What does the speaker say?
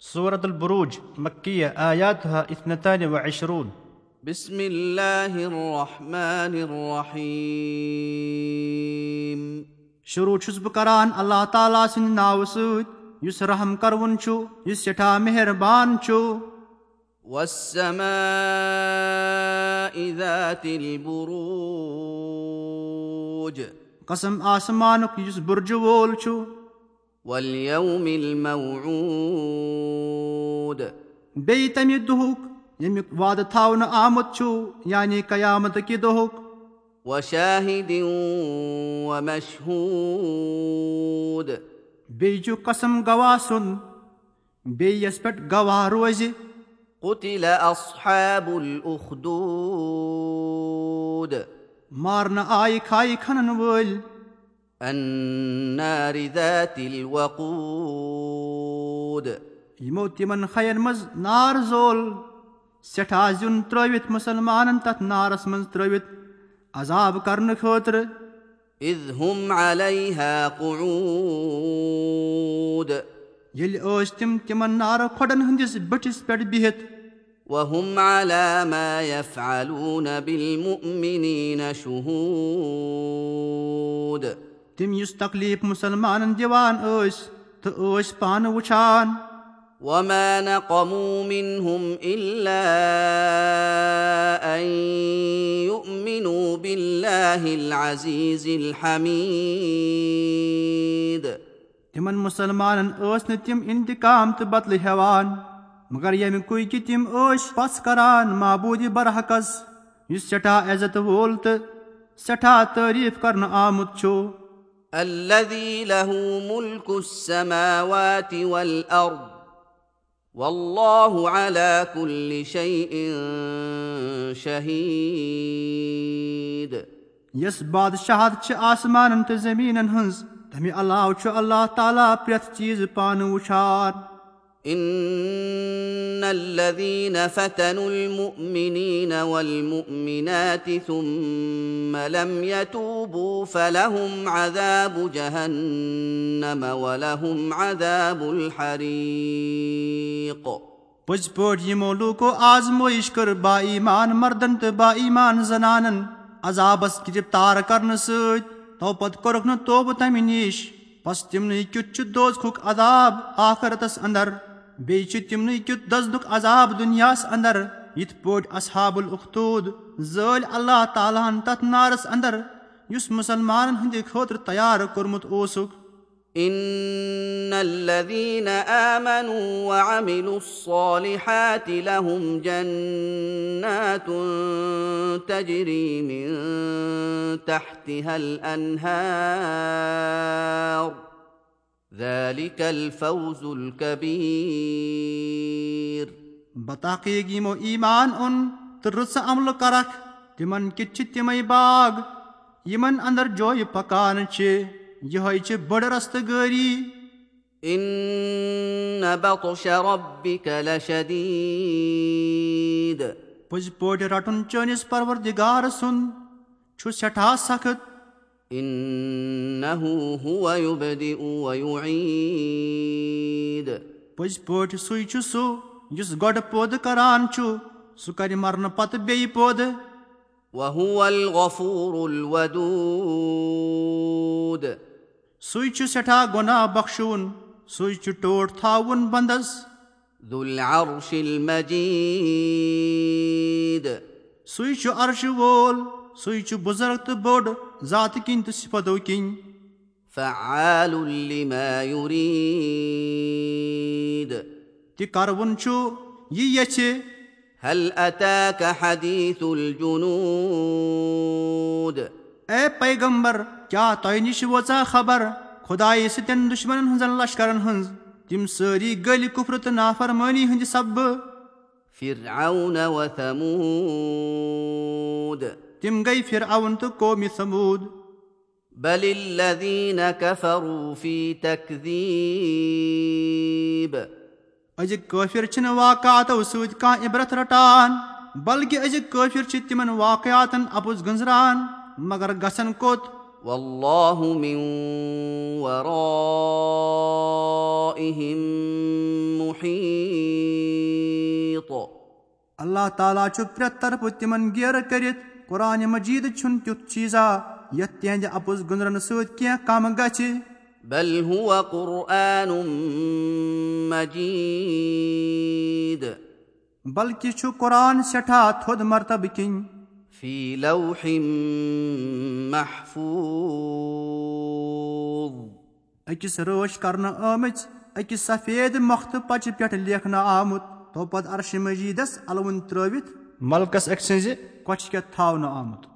سورة البروج مكية آياتها اثنتان وعشرون بسم الله الرحمن الرحيم شروع چھُس بہٕ کران اللہ تعالیٰ سٕنٛدِ ناوٕ سۭتۍ یُس رحم کروُن چھُ یُس سٮ۪ٹھاہ مہربان چھُ والسماء ذات البروج قسم آسمانُک یُس بُرجہٕ وول چھُ واليوم الموعود بیٚیہِ تمہِ دۄہُک ییٚمیُک وعدٕ تھاونہٕ آمُت چھُ یعنی قیامت کہِ دۄہُک وشاهد ومشهود بیٚیہِ چھُ قسم گواہ سُنٛد بیٚیہِ یس پٮ۪ٹھ گواہ روزِ قتل اصحاب الاخدود مارنہٕ آیہِ کھایہِ کھنن وٲلۍ النار ذات الوقود یِمو تِمن خین منٛز نار زول سٮ۪ٹھاہ زیُن ترٲوِتھ مُسلمانن تتھ نارس منٛز ترٲوِتھ عذاب کرنہٕ خٲطرٕ اذ هم عليها قعود ییٚلہِ ٲسۍ تِم تِمن نارٕ کھۄڈن ہٕنٛدِس بٔٹھِس پٮ۪ٹھ بِہِتھ وهم على ما يفعلون بالمؤمنين شهود تِم یُس تکلیٖف مُسلمانن دِوان ٲسۍ تہٕ ٲسۍ پانہٕ وٕچھان وما نقموا منهم الا ان يؤمنوا بالله العزيز الحميد. تِمن مُسلمانن ٲسۍ نہٕ تِم انتقام تہٕ بدلہٕ ہیٚوان مگر ییٚمہِ کُے کہِ تِم ٲسۍ پس کران معبوٗدِ برحقس یُس سٮ۪ٹھاہ عزت وول تہٕ سٮ۪ٹھاہ تعٲریٖف کرنہٕ آمُت چھُ الذي له ملك السماوات والارض والله على كل شيء شهيد یۄس بادشاہت چھِ آسمانن تہٕ زٔمیٖنن ہٕنٛز تمہِ علاوٕ چھُ اللہ تعالیٰ پرٛٮ۪تھ چیٖزٕ پانہٕ وٕچھان ان الذين فتنوا المؤمنين والمؤمنات ثم لم يتوبوا فلهم عذاب جهنم ولهم عذاب الحريق. پٔزۍ پٲٹھۍ یِمو لوٗکو آزمٲیش کٔر با ایمان مردن تہٕ با ایمان زنانن عذابس گِرفتار کرنہٕ سۭتۍ تو پتہٕ کوٚرُکھ نہٕ توبہٕ تمہِ نِش بس تِمنٕے کیُتھ چھُ دوزکھُک عذاب آخرتس انٛدر بیٚیہِ چھُ تِمنٕے کیُتھ دزنُک عذاب دُنیاہس انٛدر یِتھ پٲٹھۍ اصحاب الختوٗد زٲلۍ اللہ تعالیٰ ہن تتھ نارس انٛدر یُس مُسلمانن ہٕنٛدِ خٲطرٕ تیار کوٚرمُت اوسُکھ ان الذين امنوا وعملوا الصالحات لهم جنات تجري من تحتها الانهار ذلك الفوز الكبير. بطاقیٖق یِمو ایمان اوٚن تہٕ رٕژٕ عملہٕ کرکھ تِمن کِتھ چھِ تِمے باغ یِمن انٛدر جویہِ پکان چھِ یِہوے چھِ بٔڑ رستہٕ گٲری پٔزۍ پٲٹھۍ رٹُن چٲنِس پروردِگار سُنٛد چھُ سٮ۪ٹھاہ سخت انه هو يبدئ ويعيد. پٔزۍ پٲٹھۍ سُے چھُ سُہ یُس گۄڈٕ پٲدٕ کران چھُ سُہ کرِ مرنہٕ پتہٕ بیٚیہِ پٲدٕ وهو الغفور الودود. سُے چھُ سٮ۪ٹھاہ گۄناہ بخشوُن سُے چھُ ٹوٹھ تھاوُن بنٛدس ذو العرش المجيد. سُے چھُ عرشہٕ وول سُے چھُ بُزرگ تہٕ بوٚڑ ذاتہٕ کِنۍ تہٕ صِفتو کِنۍ فعال لما يريد۔ تہِ کروُن چھُ یہِ یژھِ هل اتاك حديث الجنود؟ اے پیغمبر کیٛاہ تۄہہِ نِش وٲژا خبر؟ خۄدایہِ سٕتٮ۪ن دُشمنن ہٕنٛزن لشکرن ہٕنٛز۔ تِم سٲری گٔلۍ کُفرٕ تہٕ نافرمٲنی ہٕنٛدِ سببہٕ فرعون وثمود تِم گٔے فرعون تہٕ قومہِ سموٗد۔ بل الذين كفروا في تكذيب أزِکۍ کٲفِر چھِنہٕ واقعاتو سۭتۍ کانٛہہ عبرت رٹان بلکہِ أزِکۍ کٲفِر چھِ تِمن واقعاتن اَپُز گٔنٛزران مگر گژھن کوٚت۔ والله من ورائهم محيط اللہ تعالیٰ چھُ پرٛٮ۪تھ طرفہٕ تِمن گیرٕ کٔرِتھ قۄرانِ مجیٖد چھُنہٕ تیُتھ چیٖزا یتھ تِہنٛدِ اَپُز گُنٛزرنہٕ سۭتۍ کینٛہہ کم گژھِ بل هو قرآن مجيد بلکہِ چھُ قۄران سٮ۪ٹھاہ تھوٚد مرتبہٕ کِنۍ لوح محفوظ أکِس رٲچھ کرنہٕ آمٕژ أکِس سفید مۄختہٕ پچہِ پٮ۪ٹھ لیکھنہٕ آمُت تو پتہٕ عرشہِ مجیٖدس الوُنٛد ترٲوِتھ ملکس أکۍ سٕنٛزِ کۄچھِ کٮ۪تھ تھاونہٕ آمُت